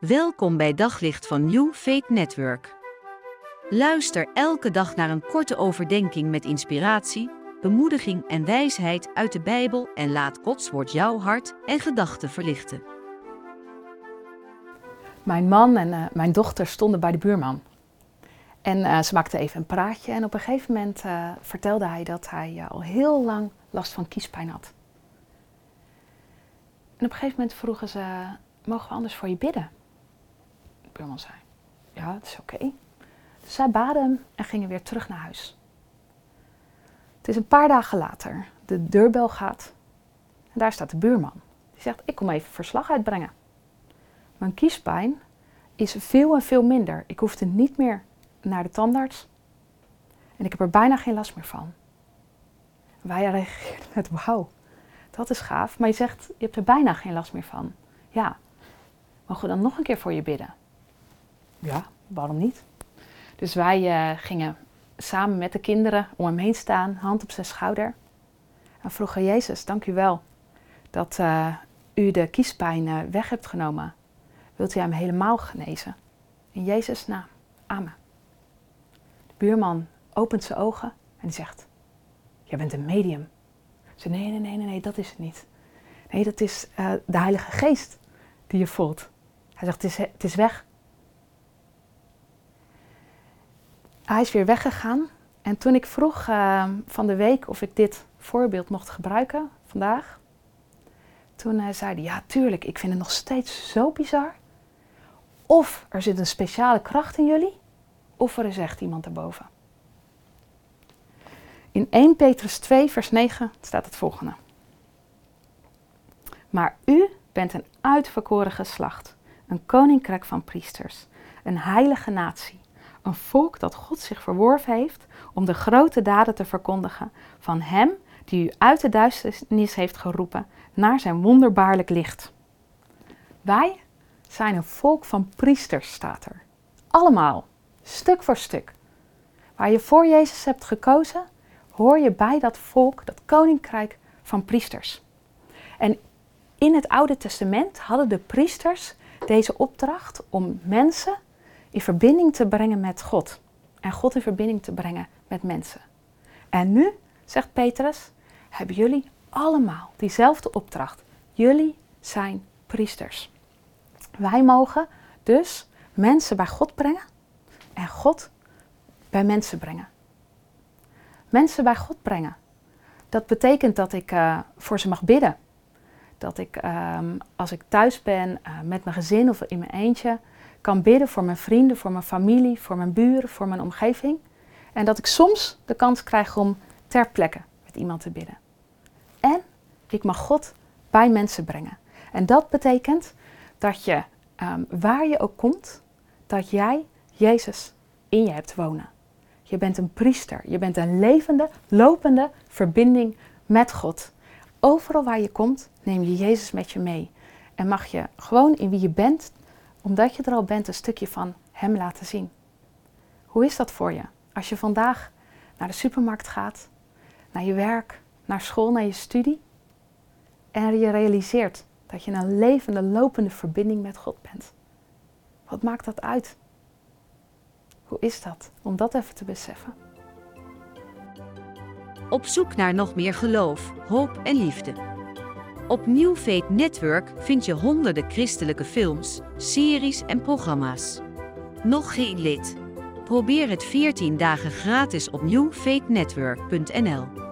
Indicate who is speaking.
Speaker 1: Welkom bij Daglicht van New Faith Network. Luister elke dag naar een korte overdenking met inspiratie, bemoediging en wijsheid uit de Bijbel en laat Gods woord jouw hart en gedachten verlichten.
Speaker 2: Mijn man en uh, mijn dochter stonden bij de buurman. En uh, ze maakten even een praatje en op een gegeven moment uh, vertelde hij dat hij al heel lang last van kiespijn had. En op een gegeven moment vroegen ze, mogen we anders voor je bidden? Ja, dat is oké. Zij baden hem en gingen weer terug naar huis. Het is een paar dagen later. De deurbel gaat. En daar staat de buurman. Die zegt, ik kom even verslag uitbrengen. Mijn kiespijn is veel en veel minder. Ik hoefde niet meer naar de tandarts. En ik heb er bijna geen last meer van. Wij reageerden met wauw, dat is gaaf. Maar je zegt, je hebt er bijna geen last meer van. Ja, mogen we dan nog een keer voor je bidden? Ja, waarom niet? Dus wij uh, gingen samen met de kinderen om hem heen staan, hand op zijn schouder. En vroegen, Jezus, dank u wel dat uh, u de kiespijn uh, weg hebt genomen. Wilt u hem helemaal genezen? In Jezus' naam. Amen. De buurman opent zijn ogen en zegt, jij bent een medium. Ze nee, nee, nee, nee, nee, dat is het niet. Nee, dat is de Heilige Geest die je voelt. Hij zegt, het is, het is weg. Hij is weer weggegaan. En toen ik vroeg uh, van de week of ik dit voorbeeld mocht gebruiken vandaag, toen uh, zei hij, ja tuurlijk, ik vind het nog steeds zo bizar. Of er zit een speciale kracht in jullie, of er is echt iemand erboven. In 1 Petrus 2, vers 9 staat het volgende. Maar u bent een uitverkoren geslacht, een koninkrijk van priesters, een heilige natie, een volk dat God zich verworven heeft om de grote daden te verkondigen van Hem die u uit de duisternis heeft geroepen naar zijn wonderbaarlijk licht. Wij zijn een volk van priesters, staat er. Allemaal, stuk voor stuk. Waar je voor Jezus hebt gekozen, hoor je bij dat volk, dat koninkrijk van priesters. En in het Oude Testament hadden de priesters deze opdracht om mensen in verbinding te brengen met God. En God in verbinding te brengen met mensen. En nu, zegt Petrus, hebben jullie allemaal diezelfde opdracht. Jullie zijn priesters. Wij mogen dus mensen bij God brengen en God bij mensen brengen. Mensen bij God brengen. Dat betekent dat ik uh, voor ze mag bidden. Dat ik um, als ik thuis ben uh, met mijn gezin of in mijn eentje kan bidden voor mijn vrienden, voor mijn familie, voor mijn buren, voor mijn omgeving. En dat ik soms de kans krijg om ter plekke met iemand te bidden. En ik mag God bij mensen brengen. En dat betekent dat je, um, waar je ook komt, dat jij Jezus in je hebt wonen. Je bent een priester. Je bent een levende, lopende verbinding met God. Overal waar je komt, neem je Jezus met je mee. En mag je gewoon in wie je bent, omdat je er al bent, een stukje van Hem laten zien. Hoe is dat voor je? Als je vandaag naar de supermarkt gaat, naar je werk, naar school, naar je studie. En je realiseert dat je een levende, lopende verbinding met God bent. Wat maakt dat uit? Hoe is dat om dat even te beseffen?
Speaker 1: Op zoek naar nog meer geloof, hoop en liefde. Op New Faith Network vind je honderden christelijke films, series en programma's. Nog geen lid? Probeer het 14 dagen gratis op newfaithnetwork.nl.